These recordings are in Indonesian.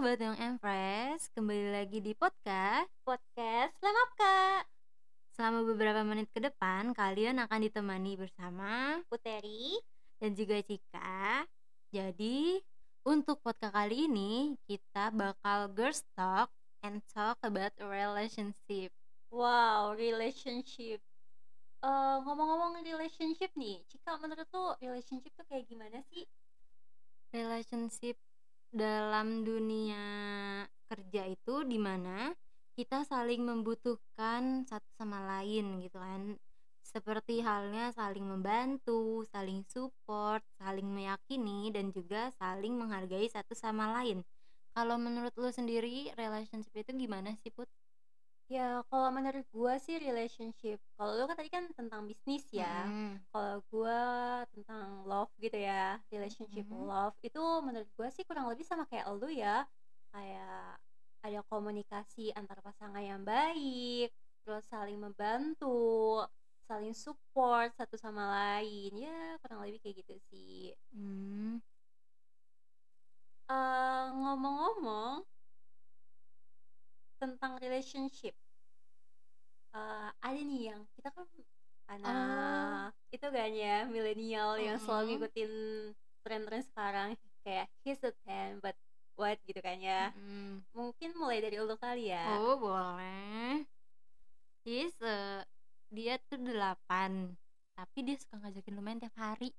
Sobat yang Empress, kembali lagi di podcast. Podcast Lemap Kak. Selama beberapa menit ke depan, kalian akan ditemani bersama Puteri dan juga Cika. Jadi, untuk podcast kali ini, kita bakal girls talk and talk about relationship. Wow, relationship. Eh, Ngomong-ngomong relationship nih Cika menurut tuh relationship tuh kayak gimana sih? Relationship dalam dunia kerja itu di mana kita saling membutuhkan satu sama lain gitu kan seperti halnya saling membantu, saling support, saling meyakini dan juga saling menghargai satu sama lain. Kalau menurut lu sendiri relationship itu gimana sih Put? Ya kalau menurut gua sih relationship Kalau lu kan tadi kan tentang bisnis ya Mm, Kalau gua tentang love gitu ya Relationship Mhm. love Itu menurut gua sih kurang lebih sama kayak lu ya. Kayak ada komunikasi antar pasangan yang baik Terus saling membantu Saling support satu sama lain. Ya kurang lebih kayak gitu sih. Mm. Eh, Ngomong-ngomong Tentang relationship eh, Ada nih yang kita kan anak itu kan ya milenial yang selalu ngikutin tren-tren sekarang kayak he's a ten but what? Gitu kan ya. Mm. mungkin mulai dari lu kali ya. Oh boleh. He's a- dia tuh delapan tapi dia suka ngajakin lu main tiap hari.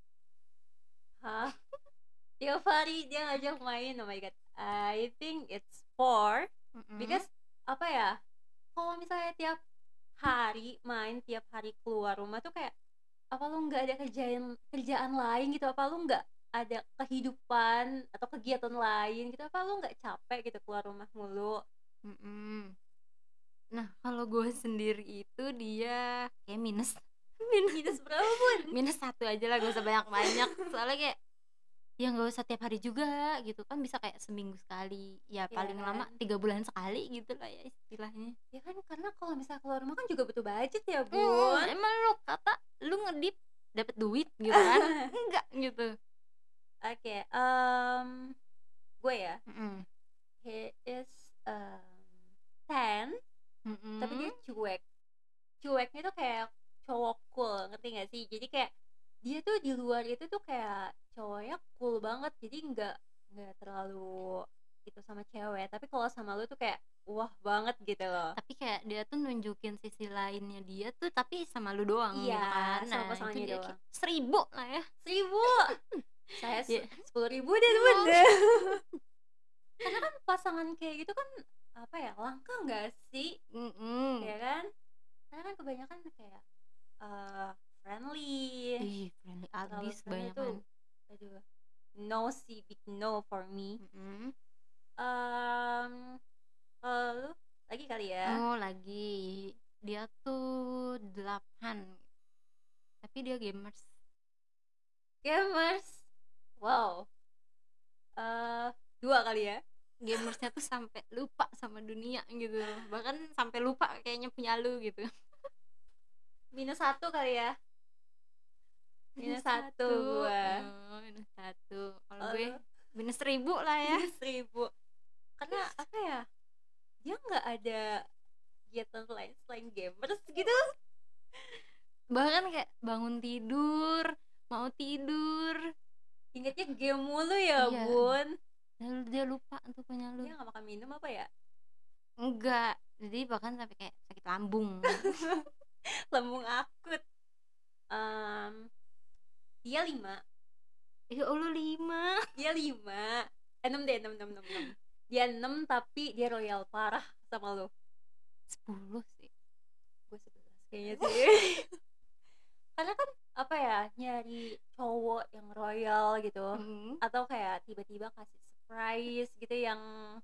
Hah? tiap hari dia ngajak main oh my god. I think it's four Mm-mm. because apa ya kalau misalnya tiap hari main tiap hari keluar rumah tuh kayak apa lu nggak ada kerjaan kerjaan lain gitu? Apa lu nggak ada kehidupan atau kegiatan lain gitu apa lu nggak capek gitu keluar rumah mulu? Mm-mm. Nah kalau gue sendiri itu dia kayak minus. Minus minus berapa pun? Minus satu aja lah gak usah banyak banyak soalnya kayak ya nggak usah tiap hari juga gitu. Kan bisa kayak seminggu sekali. Ya Iya paling lama kan? tiga bulan sekali gitu lah ya istilahnya. Ya kan? Karena kalau misalnya keluar rumah kan juga butuh budget ya Mm, bun. emang lu kata lu ngedip dapet duit gitu kan? Enggak gitu oke em gue ya. Mm-mm. he is um, ten Mm-mm. tapi dia cuek. Cueknya tuh kayak cowok cool ngerti gak sih? Jadi kayak dia tuh di luar itu tuh kayak cowoknya cool banget. Jadi nggak nggak terlalu itu sama cewek. Tapi kalau sama lu tuh kayak wah banget gitu loh. Tapi kayak dia tuh nunjukin sisi lainnya dia tuh tapi sama lu doang gitu Iya, kan? sama nah, pasangannya doang. seribu lah ya. Seribu saya Iya. sepuluh ribu deh bun Oh. karena kan pasangan kayak gitu kan apa ya langka nggak sih? Mm-mm. ya kan? Karena kan kebanyakan kayak eh friendly. Ih friendly abis banyak tuh aduh no sih big no for me. Mm-mm. um kalau lu lagi kali ya. Oh lagi. Dia tuh delapan. Tapi dia gamers. Gamers wow. Eh dua kali ya? Gamersnya tuh sampai lupa sama dunia gitu. Bahkan sampai lupa kayaknya punya lu gitu. Minus satu kali ya? Minus satu. gua. Oh, minus satu. Kalau Oh, gue minus seribu lah ya. Minus seribu. Karena apa ya? Dia nggak ada kegiatan lain selain gamers gitu. Bahkan kayak bangun tidur mau tidur ingetnya game mulu ya Iya. bun. Lalu dia lupa tuh punya lu. Dia nggak makan minum apa ya? Enggak. Jadi bahkan sampai kayak sakit lambung. Lambung akut. Em, dia lima. Ya allah lima. Dia lima. Enam deh enam enam enam enam. Dia enam tapi dia royal parah sama lo sepuluh sih. Gue sebelas kayaknya sih. Karena kan apa ya nyari cowok yang royal gitu. Mm. atau kayak tiba-tiba kasih surprise gitu yang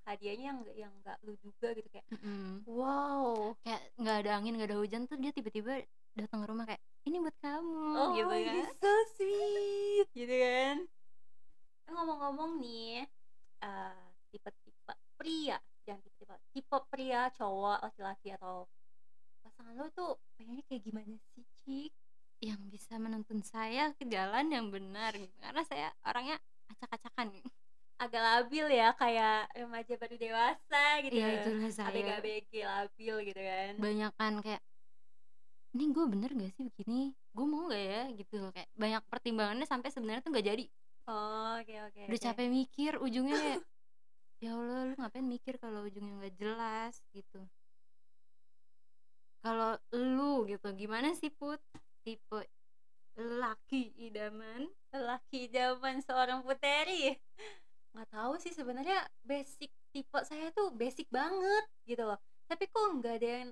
hadiahnya yang yang nggak lu juga gitu kayak Mm-mm. wow. Kayak nggak ada angin nggak ada hujan tuh dia tiba-tiba datang ke rumah kayak ini buat kamu oh gitu kan. so sweet. Gitu kan. Eh, ngomong-ngomong nih eh, tipe-tipe pria jangan tipe-tipe tipe pria cowok laki-laki atau pasangan lo tuh pengennya kayak gimana sih cik yang bisa menuntun saya ke jalan yang benar gitu. karena saya orangnya acak-acakan agak labil ya kayak remaja baru dewasa gitu Iya, itulah saya. ABG-ABG labil gitu kan Banyakan kayak ini gue bener gak sih begini? Gue mau gak ya gitu loh kayak banyak pertimbangannya sampai sebenarnya tuh nggak jadi. oh oke oke Udah oke. capek mikir ujungnya kayak ya Allah lu ngapain mikir kalau ujungnya nggak jelas gitu. Kalau lu gitu gimana sih Put? Tipe laki idaman? laki zaman seorang puteri nggak tahu sih sebenarnya basic tipe saya tuh basic banget gitu loh tapi kok nggak ada yang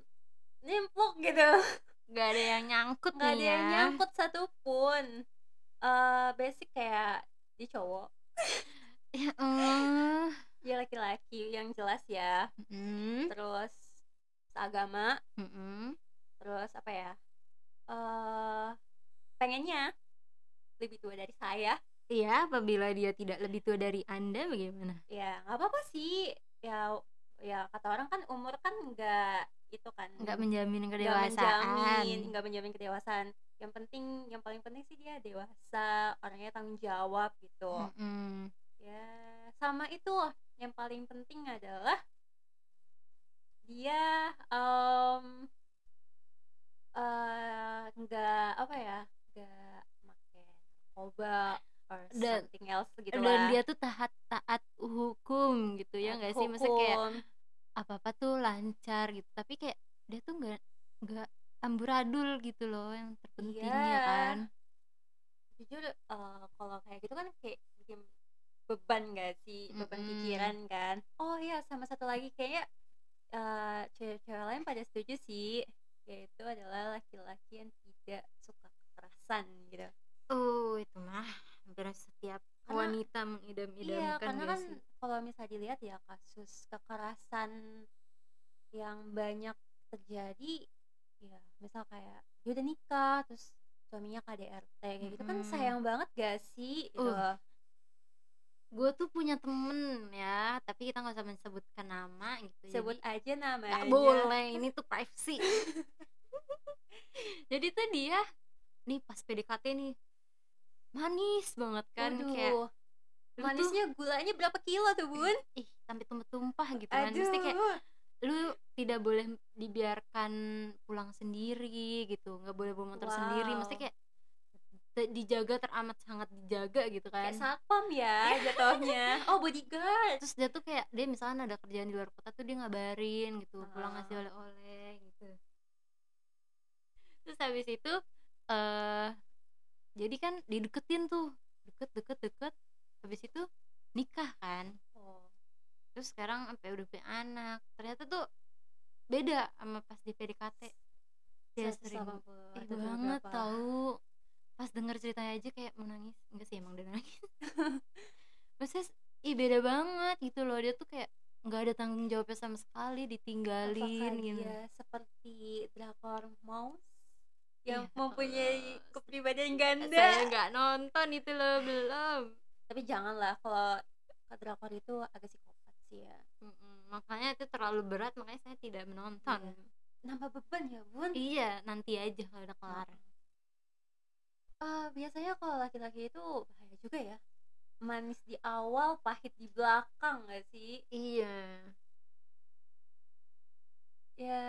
nimplok gitu Gak ada yang nyangkut nggak ada nih yang ya. nyangkut satupun eh basic kayak di cowok Ya Allah. dia laki-laki yang jelas ya Mm-mm. terus seagama Mm-mm. terus apa ya eh pengennya lebih tua dari saya Iya, apabila dia tidak lebih tua dari Anda bagaimana? ya nggak apa-apa sih ya ya kata orang kan umur kan nggak itu kan Nggak menjamin nggak kedewasaan. menjamin nggak menjamin kedewasaan yang penting yang paling penting sih dia dewasa orangnya tanggung jawab gitu Mm-mm. ya sama itu yang paling penting adalah dia em eh, nggak apa ya nggak make narkoba or Dan- something else gitu Dan lah dia tuh taat taat hukum gitu ya nggak sih? Maksudnya kayak apa apa tuh lancar gitu. Tapi kayak dia tuh nggak nggak amburadul gitu loh yang terpenting ya Iya. kan. jujur eh, kalau kayak gitu kan kayak bikin beban gak sih beban Mm-mm. pikiran kan oh iya sama satu lagi kayaknya eh, cewek-cewek lain pada setuju sih yaitu adalah laki-laki yang tidak suka kekerasan gitu. Oh itu mah hampir setiap Karena- wanita iya mengidam-idamkan karena nggak kan sih? kalau misalnya dilihat ya kasus kekerasan yang banyak terjadi ya misal kayak dia udah nikah terus suaminya KDRT kayak gitu kan sayang banget gak sih gitu Uh, gue tuh punya temen ya tapi kita nggak usah menyebutkan nama gitu. Sebut jadi aja namanya. nggak boleh ini tuh privacy. Jadi tuh dia nih pas PDKT nih manis banget kan kayak Waduh, lu tuh manisnya gulanya berapa kilo tuh bun? ih sampai tumpah-tumpah gitu kan. Mesti kayak aduh. lu tidak boleh dibiarkan pulang sendiri gitu nggak boleh bawa motor sendiri. Wow. mesti kayak te- dijaga teramat sangat dijaga gitu kan. Kayak satpam ya jatuhnya. Oh bodyguard. Terus dia tuh kayak dia misalnya ada kerjaan di luar kota tuh dia ngabarin gitu pulang Ah. ngasih oleh-oleh gitu. Terus habis itu eh jadi kan dideketin tuh deket deket deket. Habis itu nikah kan. Oh, terus sekarang sampai udah punya anak. Ternyata tuh beda sama pas di PDKT dia sering 180 ih atau banget tahu pas denger ceritanya aja kayak mau nangis. Enggak sih emang udah nangis. Maksudnya ih beda banget gitu loh. Dia tuh kayak nggak ada tanggung jawabnya sama sekali ditinggalin apakah gitu. dia seperti drakor mouse yang Iya, mempunyai eh, kepribadian ganda? saya nggak nonton itu loh belum. Tapi janganlah kalau drakor itu agak psikopat sih ya. Mm-mm, makanya itu terlalu berat makanya saya tidak menonton. Iya. nambah beban ya bun. Iya nanti aja kalau udah kelar Eh, biasanya kalau laki-laki itu bahaya juga ya. Manis di awal pahit di belakang gak sih? Iya. Ya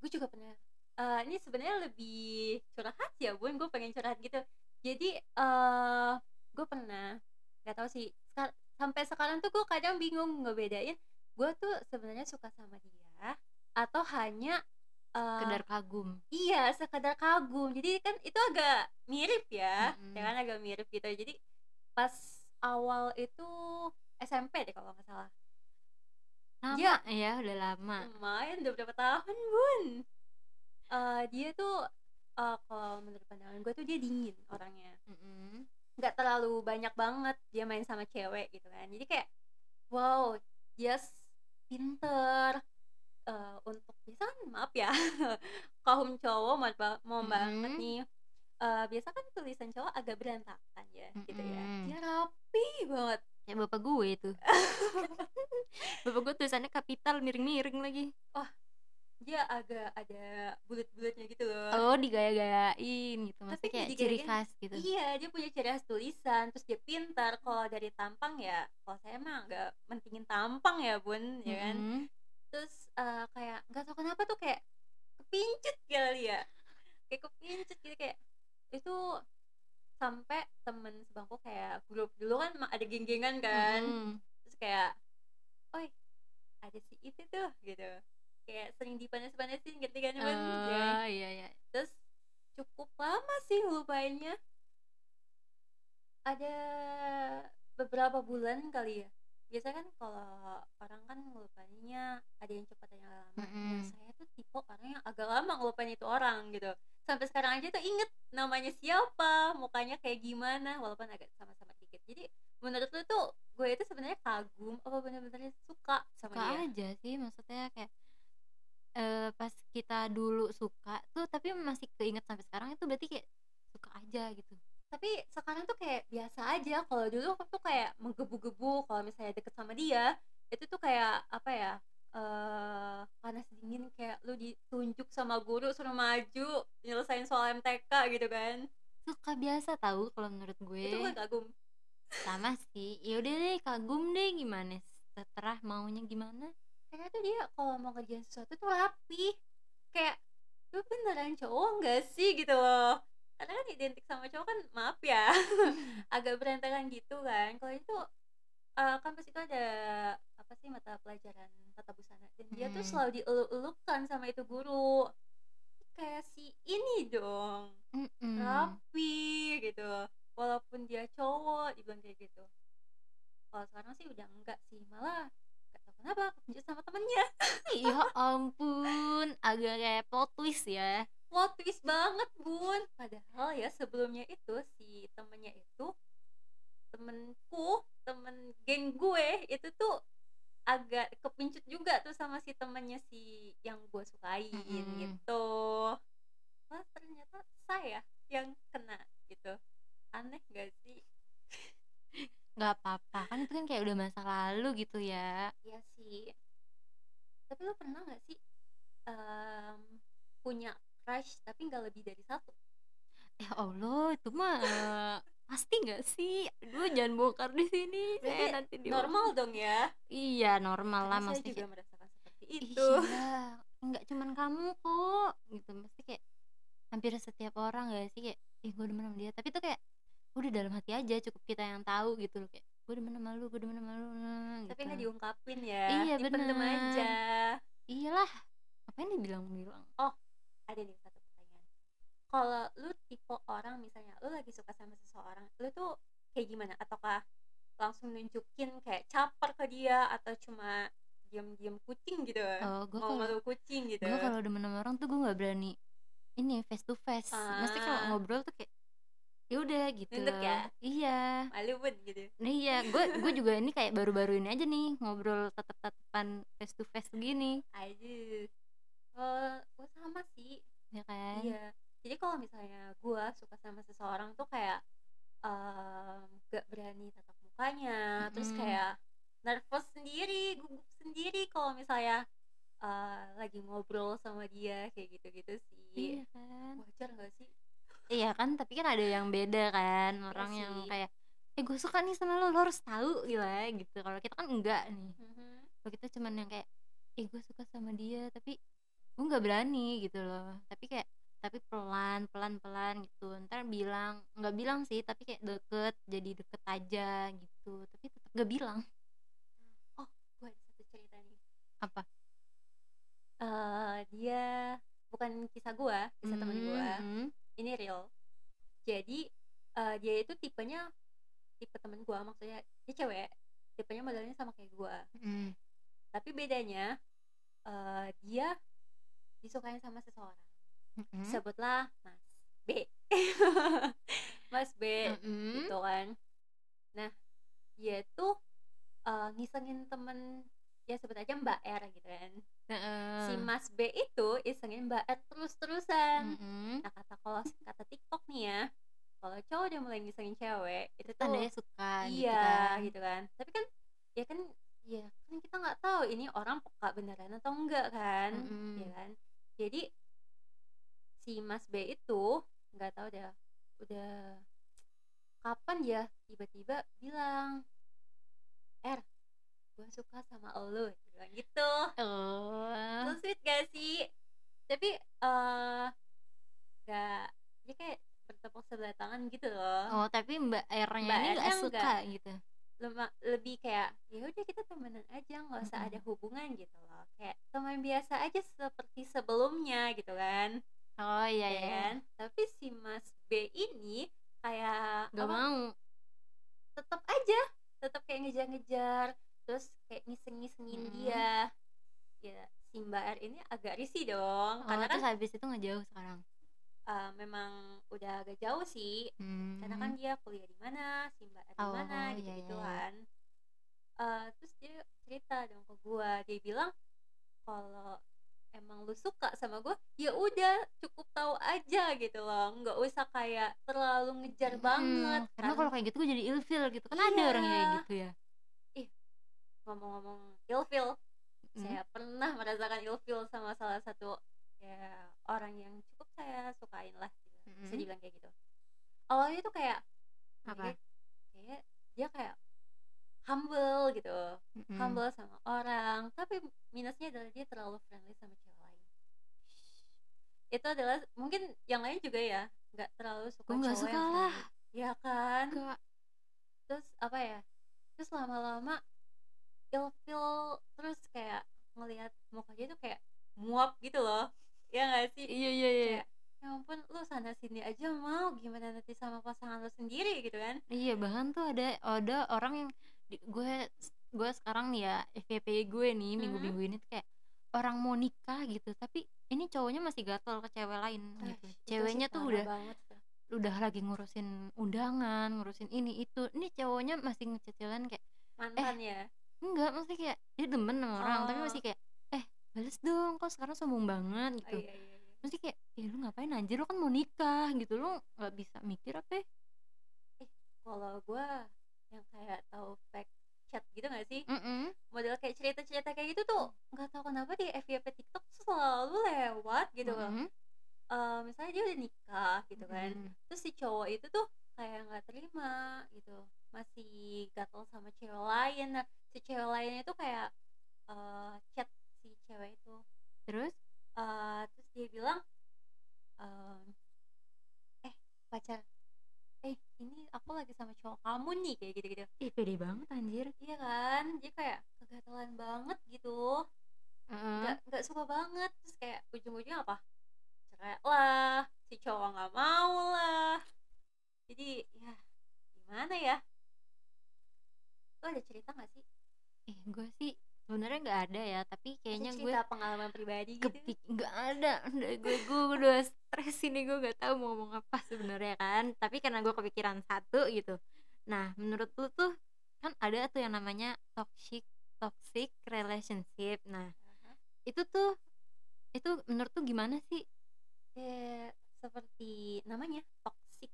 gue juga pernah. Eh, ini sebenarnya lebih curhat ya bun. Gue pengen curhat gitu. Jadi eh gue pernah nggak tahu sih sekar- sampai sekarang tuh gue kadang bingung ngebedain gue tuh sebenarnya suka sama dia atau hanya eh, kedar kagum. iya sekadar kagum. Jadi kan itu agak mirip ya Mm-mm. ya kan agak mirip gitu. Jadi pas awal itu SMP deh kalau nggak salah. Lama Dia- ya udah lama. lumayan udah berapa tahun bun? Eh, dia tuh eh, kalau menurut pandangan gue tuh dia dingin orangnya. Nggak terlalu banyak banget dia main sama cewek gitu kan. Jadi kayak wow dia pinter Eh, untuk biasa kan maaf ya kaum cowok mau, ba- mau banget nih Eh, biasa kan tulisan cowok agak berantakan ya gitu ya. Mm-mm. dia rapi banget. Kayak bapak gue itu. Bapak gue tulisannya kapital miring-miring lagi. Dia agak ada bulat-bulatnya gitu loh. Oh digaya-gayain gitu. Tapi maksudnya kayak jadi ciri khas gitu. Iya dia punya ciri khas tulisan terus dia pintar. Kalau dari tampang ya kalau saya mah nggak mentingin tampang ya bun ya kan? Mm-mm. Terus eh, kayak nggak tahu kenapa tuh kayak kepincut kali ya kayak kepincut gitu kayak itu sampai temen sebangku kayak grup dulu kan ada geng-gengan kan Mm-mm. terus kayak oi ada si itu tuh gitu kayak sering dipanas-panasin gitu kan Bun? Ya. Oh, iya iya terus cukup lama sih lupainnya ada beberapa bulan kali ya biasa kan kalau orang ada yang cepat ada yang lama. Nah Mm-mm. saya tuh tipe orang yang agak lama ngelupain itu orang gitu. Sampai sekarang aja tuh inget namanya siapa mukanya kayak gimana walaupun agak sama-sama dikit. Jadi menurut lu tuh gue itu sebenarnya kagum apa bener-bener suka sama suka dia? aja sih maksudnya kayak eh pas kita dulu suka tuh tapi masih keinget sampai sekarang itu berarti kayak suka aja gitu. Tapi sekarang tuh kayak biasa aja. Kalau dulu aku tuh kayak menggebu-gebu. Kalau misalnya deket sama dia itu tuh kayak apa ya eh panas dingin kayak lu ditunjuk sama guru suruh maju nyelesain soal MTK gitu kan. Suka biasa tahu kalau menurut gue. Itu gue kagum. Sama sih. Ya udah deh kagum deh gimana? Seterah maunya gimana? Karena tuh dia kalau mau kerjain sesuatu tuh rapi. Kayak lu beneran cowok nggak sih? gitu loh. Karena kan identik sama cowok kan maaf ya agak berantakan gitu kan. Kalau itu eh, kampus itu ada apa sih mata pelajaran tata busana. Dan dia tuh Hmm. selalu dieluk-elukan sama itu guru. Kayak si ini dong Mm-mm. rapi gitu. Walaupun dia cowok dibilang kayak gitu. Kalau sekarang sih udah enggak sih malah gak tau kenapa kepencut sama temennya. Ya ampun agak kayak plot twist ya. Plot twist banget bun. Padahal ya sebelumnya itu si temennya itu temenku temen geng gue itu tuh agak kepincut juga tuh sama si temennya si yang gue sukain Mm-mm. gitu. Wah ternyata saya yang kena gitu. Aneh gak sih? Nggak apa-apa. Kan itu kan kayak udah masa lalu gitu ya. Iya sih. Tapi lo pernah gak sih em, punya crush tapi nggak lebih dari satu? Ya allah itu mah pasti nggak sih? Aduh jangan bongkar di sini. Saya Berarti nanti di normal dong ya? Iya normal lah Karena saya maksudnya juga kayak, merasakan seperti "Ih, itu. iya, nggak cuman kamu kok gitu. Mesti kayak hampir setiap orang gak sih? Kayak ih gue demen sama dia. Tapi tuh kayak udah dalam hati aja cukup kita yang tahu gitu loh. Kayak gue demen sama lu gue demen sama lu nah, tapi gitu. nggak diungkapin ya Iya, bener. aja. Iyalah ngapain dibilang-bilang ada nih satu pertanyaan kalau lu tipe orang misalnya lu lagi suka sama seseorang lu tuh kayak gimana? Ataukah langsung nunjukin kayak caper ke dia atau cuma diam-diam kucing gitu? Oh gue mau malu kucing gitu. gue kalau demen sama orang tuh gue nggak berani ini face to face mesti kalau Ah. ngobrol tuh kayak ya udah gitu. Nunduk ya? iya. Malu pun gitu. Nah iya gue gue juga ini kayak baru-baru ini aja nih ngobrol tatap tatapan face to face gini aduh. Oh gue sama sih. Ya kan? Iya. Jadi kalau misalnya gue suka sama seseorang tuh kayak em, gak berani tatap mukanya, terus Mm-mm. kayak nervous sendiri, gugup sendiri kalau misalnya eh, lagi ngobrol sama dia kayak gitu-gitu sih. iya kan Wajar gak sih? iya kan tapi kan ada yang beda kan orang yang sih. kayak eh gue suka nih sama lo lo harus tahu gila gitu kalau kita kan enggak nih Mhm. kalau kita cuman yang kayak eh gue suka sama dia tapi gue nggak berani gitu loh tapi kayak tapi pelan pelan pelan gitu ntar bilang nggak bilang sih tapi kayak deket jadi deket aja gitu tapi tetap gak bilang Gue ada satu cerita nih. apa Eh, dia bukan kisah gue, kisah temen gue. Hmm, Ini real. Jadi eh, dia itu tipenya tipe temen gue, maksudnya dia cewek. Tipenya modelnya sama kayak gue. hmm, tapi bedanya eh, dia disukain sama seseorang hmm, sebutlah Mas B. Mas B hmm, gitu kan. Nah dia tuh eh, ngisengin temen ya sebut aja Mbak R gitu kan. Heeh. si Mas B itu isengin Mbak R terus-terusan. Hmm, nah kata kalau kata TikTok nih ya kalau cowok udah mulai ngisengin cewek itu tuh tandanya suka gitu iya kan. gitu kan. Tapi kan ya kan Iya, kan kita nggak tahu ini orang peka beneran atau enggak kan, Mhm. ya kan. Jadi si Mas B itu nggak tahu deh, udah kapan ya tiba-tiba bilang, "Er, gue suka sama elu," dia bilang gitu. So Oh. sweet gak sih? Tapi eh nggak dia kayak bertepuk sebelah tangan gitu loh. Oh, tapi Mbak R-nya Mbak ini R-nya suka nggak. gitu? Lema- lebih kayak ya udah kita temenan aja nggak usah ada Mhm. hubungan gitu loh kayak teman biasa aja seperti sebelumnya gitu kan Oh, iya ya kan tapi si Mas B ini kayak Nggak mau. tetap aja tetap kayak ngejar-ngejar terus kayak ngiseng-ngisengin Mhm. dia ya si Mbak R ini agak risih dong Oh, karena kan habis itu ngejauh sekarang? eh, memang udah agak jauh sih karena kan Hmm. dia kuliah di mana si mbak di Oh, mana iya, gitu iya, gitu iya. kan Eh, terus dia cerita dong ke gua dia bilang kalau emang lu suka sama gua ya udah cukup tahu aja gitu loh nggak usah kayak terlalu ngejar Mhm. banget Karena kan kalau kayak gitu gue jadi ilfil gitu. Kan ada orang yang kayak Iya. gitu ya. ngomong-ngomong ilfil Mhm. saya pernah merasakan ilfil sama salah satu ya orang yang cukup saya sukain lah gitu. bisa Mhm. dibilang kayak gitu awalnya tuh kayak Apa? kayak kayak dia kayak humble gitu Mhm. humble sama orang tapi minusnya adalah dia terlalu friendly sama cewek lain itu adalah mungkin yang lain juga ya nggak terlalu suka Gue nggak cowok suka yang lah. ya kan Enggak. terus apa ya terus lama-lama ilfil terus kayak ngelihat mukanya tuh kayak muap gitu loh ya nggak sih Iya iya iya. kayak ya ampun lu sana sini aja mau gimana nanti sama pasangan lu sendiri gitu kan Iya bahkan tuh ada ada orang yang gue gue sekarang nih ya FYP gue nih Mhm. minggu-minggu ini tuh kayak orang mau nikah gitu tapi ini cowoknya masih gatel ke cewek lain Ah, gitu. ceweknya tuh udah banget udah lagi ngurusin undangan ngurusin ini itu. Ini cowoknya masih ngececilan kayak mantan ya? enggak maksudnya kayak dia demen sama orang tapi Oh. masih kayak eh bales dong kok sekarang sombong banget oh, gitu. iya iya iya. Mesti kayak ih lu ngapain anjir? Lu kan mau nikah gitu. Lu nggak bisa mikir apa ya? kalau gue yang kayak tahu fake chat gitu gak sih Mm-mm. model kayak cerita-cerita kayak gitu tuh nggak tahu kenapa di FYP TikTok tuh selalu lewat gitu loh Mm-mm. Eh, misalnya dia udah nikah gitu kan Mm. terus si cowok itu tuh kayak nggak terima gitu masih gatel sama cewek lain nah si cewek lainnya tuh kayak eh, chat si cewek itu terus Eh, terus dia bilang ehm, eh pacar eh ini aku lagi sama cowok kamu nih kayak gitu gitu ih pede banget anjir. Iya kan? Dia kayak kegatelan banget gitu. Heeh. nggak nggak suka banget. Terus kayak ujung-ujungnya apa? Cerai lah si cowok nggak mau lah. Jadi ya gimana ya? Lo ada cerita nggak sih? Eh gue sih sebenarnya nggak ada ya tapi kayaknya gue pengalaman pribadi gitu. nggak ada. Udah gue gue udah stres ini gue nggak tahu mau ngomong apa sebenarnya kan. Tapi karena gue kepikiran satu gitu. Nah menurut lu tuh kan ada tuh yang namanya toxic toxic relationship. Nah itu tuh itu menurut tuh gimana sih? Ya seperti namanya toxic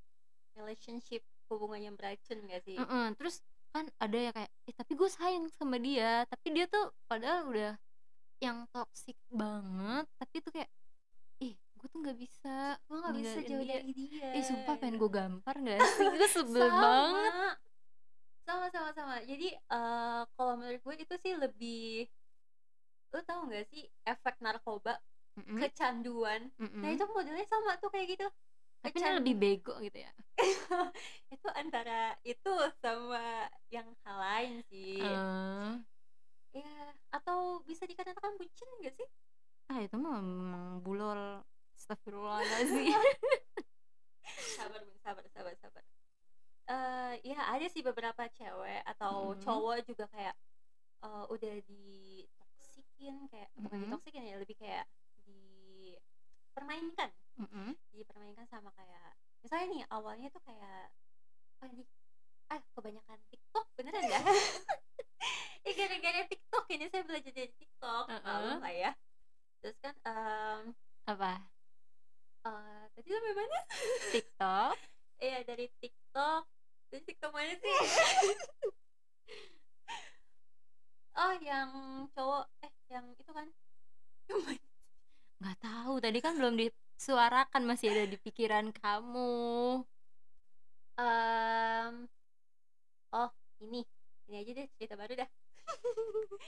relationship hubungan yang beracun gak sih? Heeh, terus kan ada ya kayak eh tapi gue sayang sama dia. Tapi dia tuh padahal udah yang toxic banget tapi tuh kayak ih gue tuh nggak bisa gue gak bisa jauh dia." dari dia. Eh sumpah pengen gue gampar gak sih? Gue sebel sama. banget. Sama sama sama. Jadi eh, kalau menurut gue itu sih lebih lu tahu nggak sih efek narkoba? Mm-mm, kecanduan. Mm-mm. nah itu modelnya sama tuh kayak gitu tapi Kecan- lebih bego gitu ya? Itu antara itu sama yang hal lain sih. Eh, ya atau bisa dikatakan bucin gak sih? Ah itu mah emang bulol. Astagfirullahaladzim. Sabar sabar sabar sabar. Eh ya ada sih beberapa cewek atau Mhm. cowok juga kayak eh, udah ditoksikin kayak bukan Mhm. ditoksikin ya lebih kayak dipermainkan Mm-mm. dipermainkan sama kayak misalnya nih awalnya tuh kayak ah di ah kebanyakan TikTok beneran ya eh gara-gara TikTok ini saya belajar dari TikTok malu lah ya terus kan em, apa eh, tadi sampai mana TikTok Iya dari TikTok. Dari TikTok mana sih? Oh, yang cowok eh, yang itu kan? Nggak tahu, tadi kan belum disuarakan, masih ada di pikiran kamu. Mmm, oh, ini, ini aja deh cerita baru dah.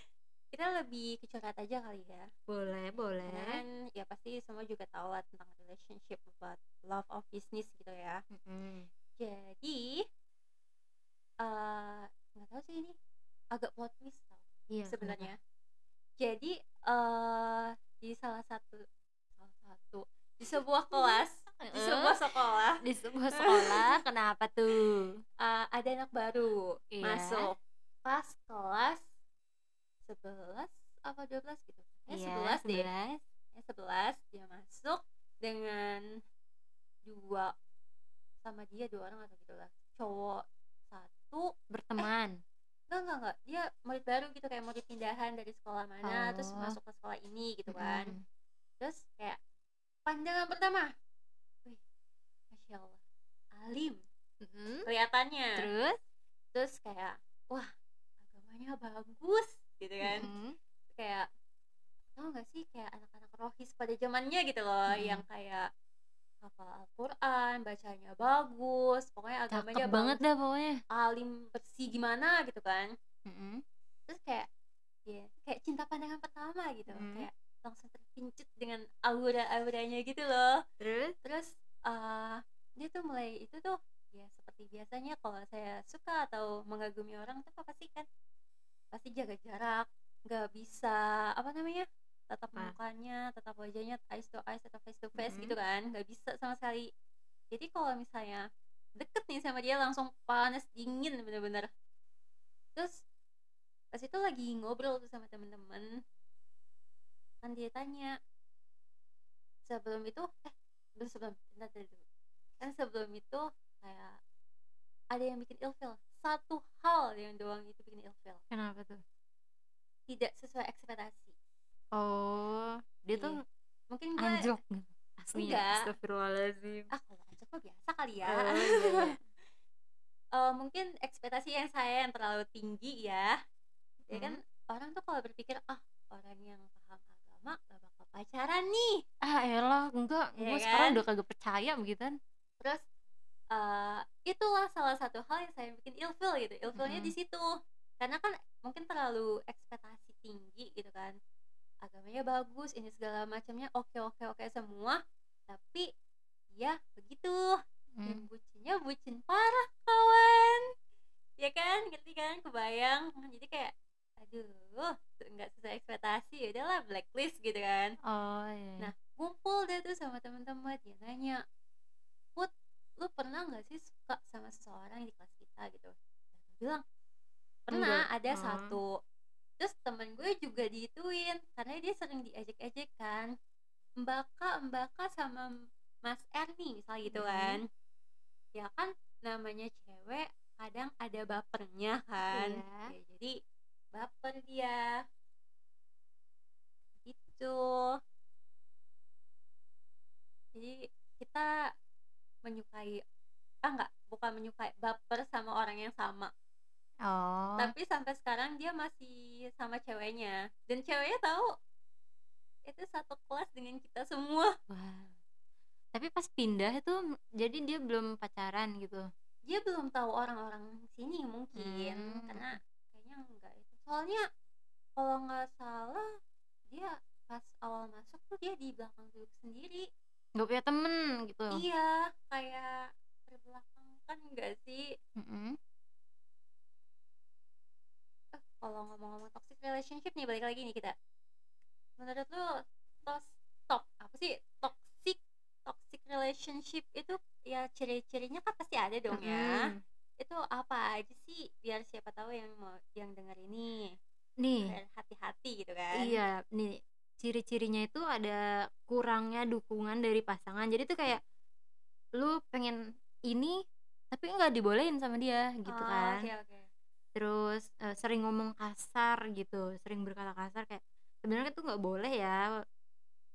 Kita lebih ke curhat aja kali ya. Boleh boleh. kan ya pasti semua juga tahu lah tentang relationship about love of business gitu ya. Mhm. Jadi eee, nggak tahu sih ini agak plot twist tau Iya, sebenarnya. Jadi, eee, di salah satu di sebuah kelas, di sebuah sekolah Di sebuah sekolah, kenapa tuh? eee, ada anak baru Iya. masuk pas kelas 11 apa 12 gitu, kayaknya Iya, 11 deh. 11. Kayaknya 11 dia masuk dengan 2 sama dia 2 orang atau gitulah, cowok 1 eh Berteman? enggak enggak enggak, dia murid baru gitu kayak murid pindahan dari sekolah mana, terus Oh. masuk ke sekolah ini gitu kan. Mhm. Terus kayak pandangan pertama, wih, masya Allah, alim Mhm. kelihatannya. Terus? Terus kayak, wah agamanya bagus gitu kan. Mhm. Kayak tahu nggak sih kayak anak-anak rohis pada zamannya gitu loh, yang Mhm. kayak hafal Al-Quran, bacanya bagus, pokoknya Cakep agamanya banget bagus, dah pokoknya. alim bersih gimana gitu kan. Mhm. Terus kayak, ya kayak cinta pandangan pertama gitu, Mhm. kayak langsung terpincut dengan aura-auranya gitu loh. Terus? Terus eee, dia tuh mulai itu tuh ya seperti biasanya kalau saya suka atau mengagumi orang tuh apa sih kan, pasti jaga jarak, nggak bisa apa namanya, tatap Apa? mukanya, tatap wajahnya eyes to eyes atau face to face Mhm. gitu kan, nggak bisa sama sekali. Jadi kalau misalnya deket nih sama dia langsung panas dingin bener-bener. Terus pas itu lagi ngobrol tuh sama temen-temen, kan dia tanya, sebelum itu eh belum sebelum bentar bentar dulu. Kan sebelum itu kayak ada yang bikin ilfil, satu hal yang doang itu bikin ilfil. Kenapa tuh? Tidak sesuai ekspektasi. Oh, dia Iya. tuh Mungkin gue anjlok gitu aslinya? enggak. Astagfirullahaladzim. Ah, kalau anjlok mah biasa kali ya. Oh, iya iya. Eee, mungkin ekspektasi yang saya yang terlalu tinggi ya. Ya kan Mhm. orang tuh kalau berpikir, "Ah, orang yang agama gak bakal pacaran nih." Ah, elah, enggak, gua sekarang kan? udah kagak percaya begituan. Terus, eee, itulah salah satu hal yang saya bikin ilfil gitu, ilfilnya di Mhm. situ. Karena kan mungkin terlalu ekspektasi tinggi gitu kan. Agamanya bagus, ini segala macamnya oke oke oke semua, tapi dia begitu. Dan Mmm. bucinnya bucin parah kawan. Ya kan, ngerti kan? Kebayang. Jadi kayak, aduh, nggak sesuai ekspektasi, ya udahlah blacklist gitu kan. Oh, iya Nah, iya. ngumpul deh tuh sama teman-teman, dia nanya, "Put, lu pernah nggak sih suka sama seseorang di kelas kita?" Gitu. Dan gue bilang, "Pernah, Enggak. ada Oh. satu." Terus temen gue juga diituin, karena dia sering diejek-ejek kan, "Mbak Kak, Mbak Kak sama Mas Erni," misalnya gitu kan. Mhm. Ya kan namanya cewek kadang ada bapernya kan. Iya. Ya jadi baper dia. Gitu. Jadi kita menyukai ah enggak, bukan menyukai, baper sama orang yang sama. Oh. Tapi sampai sekarang dia masih sama ceweknya, dan ceweknya tahu itu satu kelas dengan kita semua. Wah. Tapi pas pindah itu jadi dia belum pacaran gitu? Dia belum tahu orang-orang sini mungkin, Mmm. karena. Soalnya kalau nggak salah dia pas awal masuk tuh dia di belakang duduk sendiri. Nggak punya temen gitu? Iya, kayak terbelakangkan enggak sih? Mhm. Eh, kalau ngomong-ngomong toxic relationship nih balik lagi nih kita. Menurut lu tos top apa sih toxic toxic relationship itu ya ciri-cirinya kan pasti ada dong ya. Itu apa aja sih biar siapa tahu yang mau yang denger ini Nih. hati-hati gitu kan. Iya, nih ciri-cirinya itu ada kurangnya dukungan dari pasangan. Jadi tuh kayak lu pengen ini tapi nggak dibolehin sama dia gitu Oh, kan. oke oke. Terus eh, sering ngomong kasar gitu, sering berkata kasar kayak sebenarnya tuh nggak boleh ya.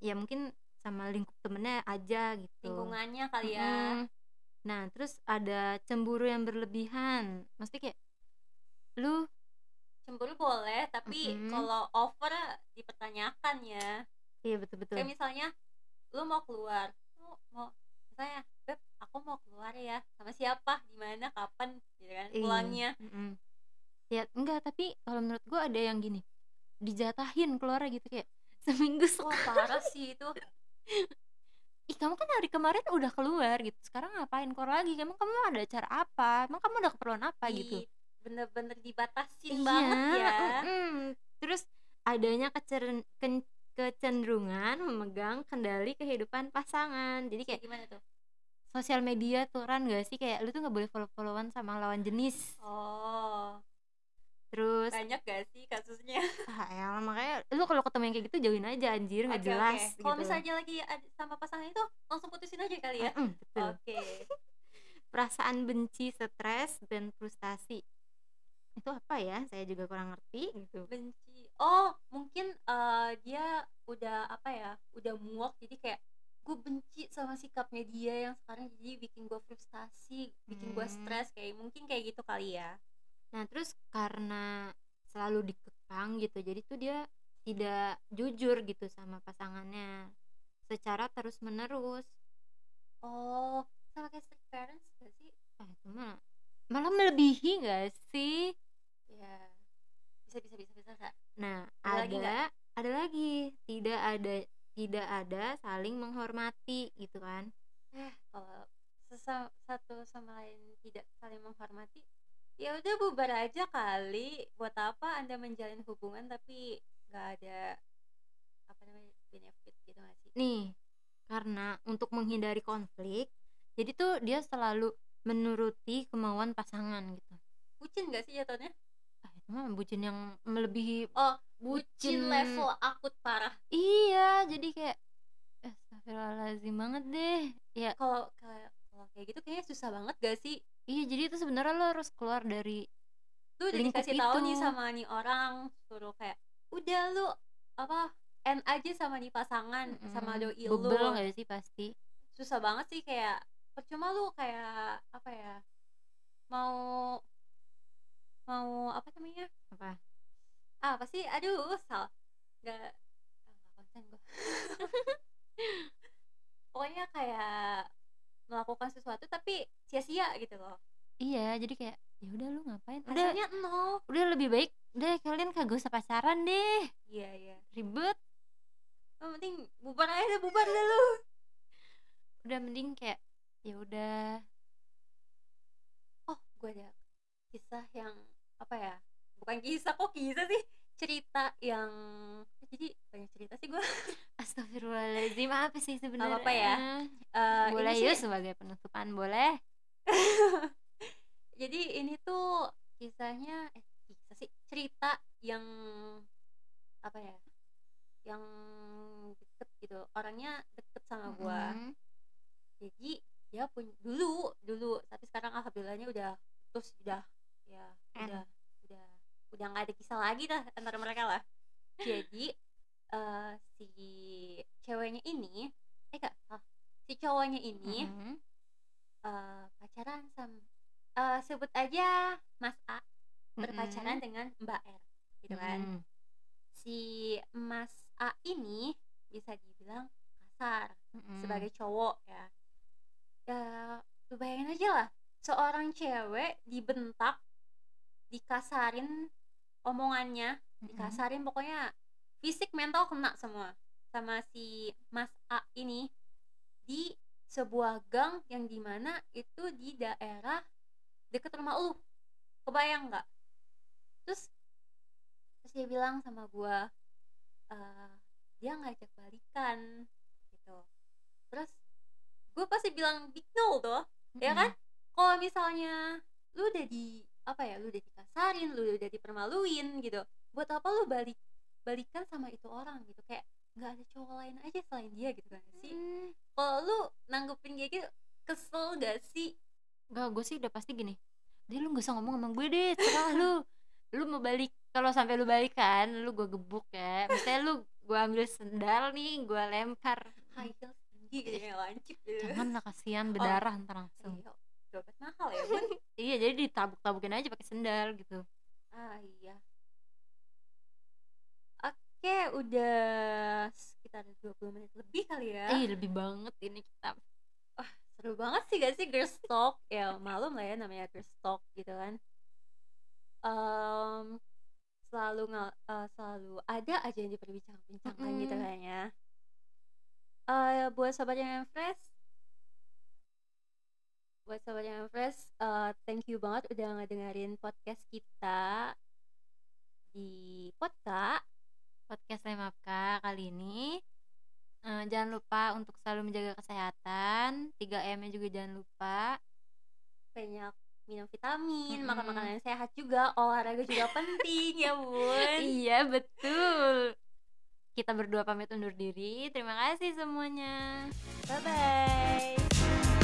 Ya mungkin sama lingkup temennya aja gitu. Lingkungannya kali ya. Mhm. Nah, terus ada cemburu yang berlebihan. Maksudnya kayak lu cemburu boleh tapi Mhm. kalau over dipertanyakan ya Iya, betul betul. kayak misalnya lu mau keluar lu mau misalnya beb aku mau keluar ya sama siapa di mana kapan gitu kan Iya, pulangnya mhm. Ya, enggak, tapi kalau menurut gua ada yang gini, dijatahin keluarnya gitu kayak seminggu wah sekali. parah sih itu Ih, kamu kan hari kemarin udah keluar gitu. Sekarang ngapain keluar lagi? Emang kamu ada acara apa? Emang kamu ada keperluan apa gitu? di bener-bener dibatasin Iya, banget ya mhm. Terus adanya kecenderungan memegang kendali kehidupan pasangan. Jadi kayak gimana tuh sosial media tuh kan gak sih kayak lu tuh nggak boleh follow-followan sama lawan jenis. oh Terus banyak gak sih kasusnya ah elah, makanya lu kalau ketemu yang kayak gitu jauhin aja anjir nggak Oke, jelas. Kalau gitu. misalnya lagi sama pasangan itu langsung putusin aja kali ya. Mm-mm, betul. Oke. Perasaan benci, stres dan frustasi. Itu apa ya? Saya juga kurang ngerti gitu. Benci. Oh, mungkin eh, dia udah apa ya? Udah muak jadi kayak gue benci sama sikapnya dia yang sekarang jadi bikin gue frustasi, bikin gue Hmm. stres kayak mungkin kayak gitu kali ya. Nah, terus karena selalu dikekang gitu, jadi tuh dia tidak jujur gitu sama pasangannya secara terus-menerus. Oh, sama kayak strict parents gak sih? Ah, itu mah malah melebihi gak sih? Ya. Bisa bisa bisa bisa. bisa. Nah, Ada lagi ada ada lagi, tidak ada tidak ada saling menghormati gitu kan. Eh, kalau satu sama lain tidak saling menghormati, ya udah bubar aja kali. Buat apa Anda menjalin hubungan tapi nggak ada apa namanya benefit gitu nggak sih? Nih, karena untuk menghindari konflik, jadi tuh dia selalu menuruti kemauan pasangan gitu. Bucin nggak sih jatuhnya? Ah, itu mah bucin yang melebihi Oh, bucin bucin level akut parah. Iya, jadi kayak Astagfirullahaladzim banget deh. Ya, Kalau kayak kalau kayak gitu kayaknya susah banget gak sih? Iya jadi itu sebenarnya lo harus keluar dari Lu udah dikasih tahu nih sama nih orang suruh kayak udah lu apa end aja sama nih pasangan sama mm, doi lu. Bebel gak sih pasti. susah banget sih kayak percuma lu kayak apa ya mau mau apa namanya? Apa? ah apa sih? Aduh sal nggak nggak konsen gue pokoknya kayak melakukan sesuatu tapi sia-sia gitu loh Iya, jadi kayak ya udah lu ngapain? Udah, hasilnya nol udah lebih baik deh kalian kagak usah pacaran deh. iya iya Ribet. yang penting bubar aja deh bubar deh lu Udah mending kayak ya udah oh gue ada kisah yang apa ya bukan kisah kok kisah sih cerita yang jadi banyak cerita sih gue Astagfirullahaladzim apa sih sebenarnya? apa-apa ya. Eh, boleh yuk sih- sebagai penutupan boleh. jadi ini tuh kisahnya eh kisah sih cerita yang apa ya yang deket gitu orangnya deket sama gua Mm-mm. jadi dia punya dulu dulu tapi sekarang alhamdulillahnya udah terus udah ya En. udah udah udah nggak ada kisah lagi dah antara mereka lah jadi eh, si ceweknya ini eh kak ah, si cowoknya ini Mm-mm. eh, pacaran sama eh, sebut aja Mas A berpacaran Mm-mm. dengan Mbak R gitu kan Mm-mm. si Mas A ini bisa dibilang kasar Mm-mm. sebagai cowok ya ya lu bayangin aja lah seorang cewek dibentak dikasarin omongannya Mm-mm. dikasarin pokoknya fisik mental kena semua sama si Mas A ini di sebuah gang yang di mana itu di daerah deket rumah lu. Kebayang nggak? Terus terus dia bilang sama gua eh, dia ngajak balikan gitu. Terus gue pasti bilang big no tuh ya kan? Kalau misalnya lu udah di apa ya lu udah dikasarin lu udah dipermaluin gitu buat apa lu balik balikan sama itu orang gitu? Kayak nggak ada cowok lain aja selain dia gitu kan sih? Mm. Kalau lu nanggepin kayak gitu kesel gak sih? Enggak, gue sih udah pasti gini Deh lu gak usah ngomong sama gue deh Terserah lu. Lu mau balik Kalau sampai lu balik kan Lu gue gebuk ya. Misalnya lu Gue ambil sendal nih Gue lempar. High heels tinggi kayaknya lancip gitu Jangan lah kasihan Berdarah ntar langsung. Iya, dompet mahal ya bun? Iya jadi ditabuk-tabukin aja pakai sendal gitu. Ah iya. Kayak udah sekitar 20 menit lebih kali ya. Ih, lebih banget ini kita. Seru banget sih gak sih Girls Talk? Ya malum lah ya namanya Girls Talk gitu kan. Em, selalu ngal- eh, selalu ada aja yang diperbincang-bincangkan gitu Mm-mm. kan ya. Eh, buat sobat yang fresh, buat sobat yang fresh, eh, thank you banget udah ngedengerin podcast kita di podcast. Podcast Lemapka kali ini. Eh, jangan lupa untuk selalu menjaga kesehatan. 3M-nya juga jangan lupa. banyak minum vitamin, makan makanan yang sehat juga, olahraga juga penting ya bun. Iya, betul. Kita berdua pamit undur diri. Terima kasih semuanya. Bye bye.